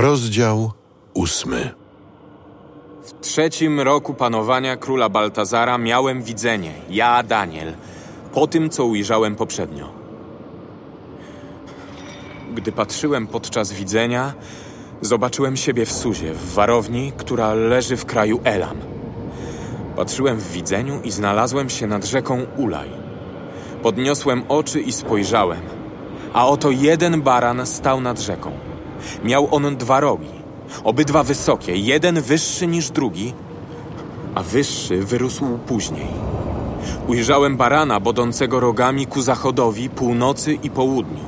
Rozdział ósmy. W trzecim roku panowania króla Baltazara miałem widzenie, ja, Daniel, po tym, co ujrzałem poprzednio. Gdy patrzyłem podczas widzenia, zobaczyłem siebie w Suzie, w warowni, która leży w kraju Elam. Patrzyłem w widzeniu i znalazłem się nad rzeką Ulaj. Podniosłem oczy i spojrzałem, a oto jeden baran stał nad rzeką. Miał on dwa rogi, obydwa wysokie, jeden wyższy niż drugi, a wyższy wyrósł później. Ujrzałem barana bodącego rogami ku zachodowi, północy i południu.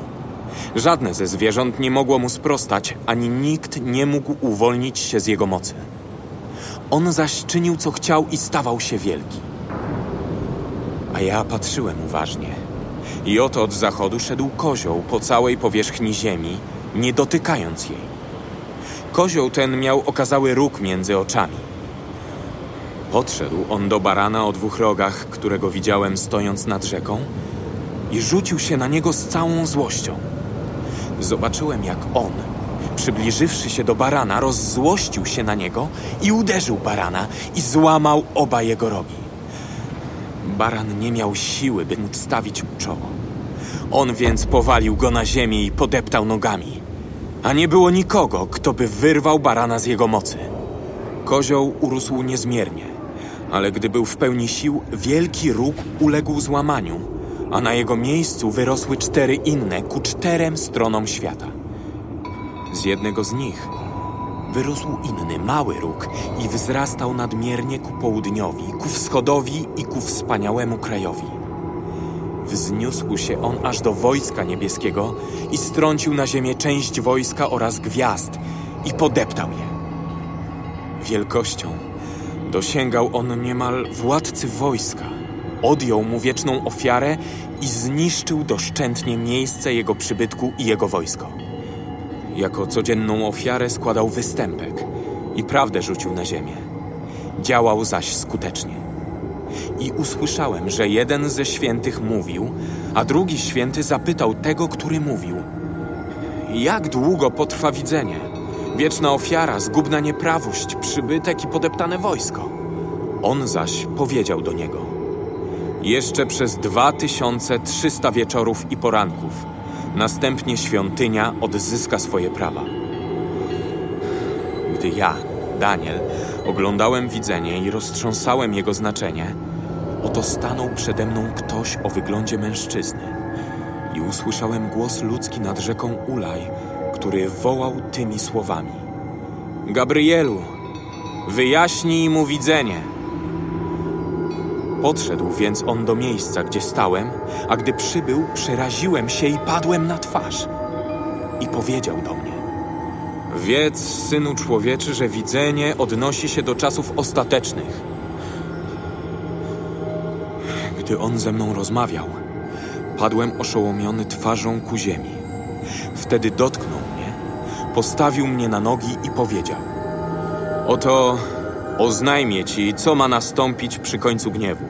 Żadne ze zwierząt nie mogło mu sprostać, ani nikt nie mógł uwolnić się z jego mocy. On zaś czynił, co chciał i stawał się wielki. A ja patrzyłem uważnie. I oto od zachodu szedł kozioł po całej powierzchni ziemi, nie dotykając jej. Kozioł ten miał okazały róg między oczami. Podszedł on do barana o dwóch rogach, którego widziałem stojąc nad rzeką, i rzucił się na niego z całą złością. Zobaczyłem, jak on, przybliżywszy się do barana, rozzłościł się na niego i uderzył barana i złamał oba jego rogi. Baran nie miał siły, by móc stawić mu czoło. On więc powalił go na ziemię i podeptał nogami. A nie było nikogo, kto by wyrwał barana z jego mocy. Kozioł urósł niezmiernie, ale gdy był w pełni sił, wielki róg uległ złamaniu, a na jego miejscu wyrosły cztery inne ku czterem stronom świata. Z jednego z nich wyrósł inny, mały róg i wzrastał nadmiernie ku południowi, ku wschodowi i ku wspaniałemu krajowi. Wzniósł się on aż do wojska niebieskiego i strącił na ziemię część wojska oraz gwiazd i podeptał je. Wielkością dosięgał on niemal władcy wojska. Odjął mu wieczną ofiarę i zniszczył doszczętnie miejsce jego przybytku i jego wojsko. Jako codzienną ofiarę składał występek i prawdę rzucił na ziemię. Działał zaś skutecznie. I usłyszałem, że jeden ze świętych mówił, a drugi święty zapytał tego, który mówił: Jak długo potrwa widzenie? Wieczna ofiara, zgubna nieprawość, przybytek i podeptane wojsko. On zaś powiedział do niego: Jeszcze przez dwa tysiące trzysta wieczorów i poranków, następnie świątynia odzyska swoje prawa. Gdy ja, Daniel, oglądałem widzenie i roztrząsałem jego znaczenie, oto stanął przede mną ktoś o wyglądzie mężczyzny i usłyszałem głos ludzki nad rzeką Ulaj, który wołał tymi słowami: Gabrielu, wyjaśnij mu widzenie. Podszedł więc on do miejsca, gdzie stałem, a gdy przybył, przeraziłem się i padłem na twarz. I powiedział do mnie: Wiedz, synu człowieczy, że widzenie odnosi się do czasów ostatecznych. Gdy on ze mną rozmawiał, padłem oszołomiony twarzą ku ziemi. Wtedy dotknął mnie, postawił mnie na nogi i powiedział: Oto oznajmię ci, co ma nastąpić przy końcu gniewu,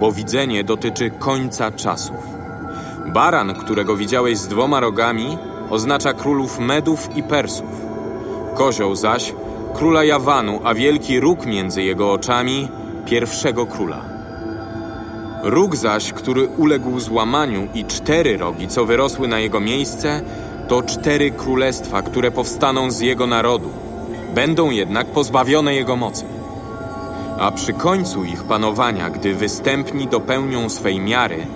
bo widzenie dotyczy końca czasów. Baran, którego widziałeś z dwoma rogami, oznacza królów Medów i Persów. Kozioł zaś króla Jawanu, a wielki róg między jego oczami pierwszego króla. Róg zaś, który uległ złamaniu i cztery rogi, co wyrosły na jego miejsce, to cztery królestwa, które powstaną z jego narodu. Będą jednak pozbawione jego mocy. A przy końcu ich panowania, gdy występni dopełnią swej miary,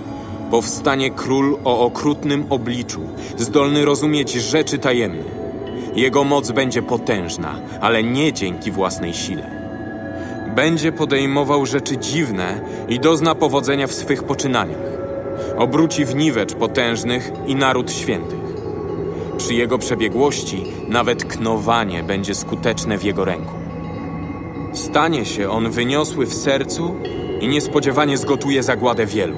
powstanie król o okrutnym obliczu, zdolny rozumieć rzeczy tajemne. Jego moc będzie potężna, ale nie dzięki własnej sile. Będzie podejmował rzeczy dziwne i dozna powodzenia w swych poczynaniach. Obróci w niwecz potężnych i naród świętych. Przy jego przebiegłości nawet knowanie będzie skuteczne w jego ręku. Stanie się on wyniosły w sercu i niespodziewanie zgotuje zagładę wielu.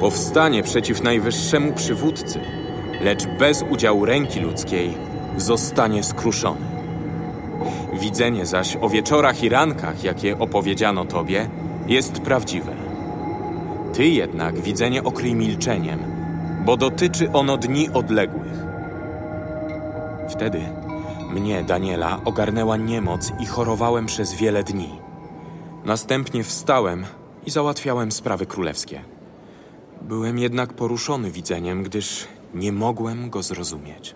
Powstanie przeciw najwyższemu przywódcy, lecz bez udziału ręki ludzkiej zostanie skruszony. Widzenie zaś o wieczorach i rankach, jakie opowiedziano tobie, jest prawdziwe. Ty jednak widzenie okryj milczeniem, bo dotyczy ono dni odległych. Wtedy Mnie, Daniela, ogarnęła niemoc i chorowałem przez wiele dni. Następnie wstałem i załatwiałem sprawy królewskie. Byłem jednak poruszony widzeniem, gdyż nie mogłem go zrozumieć.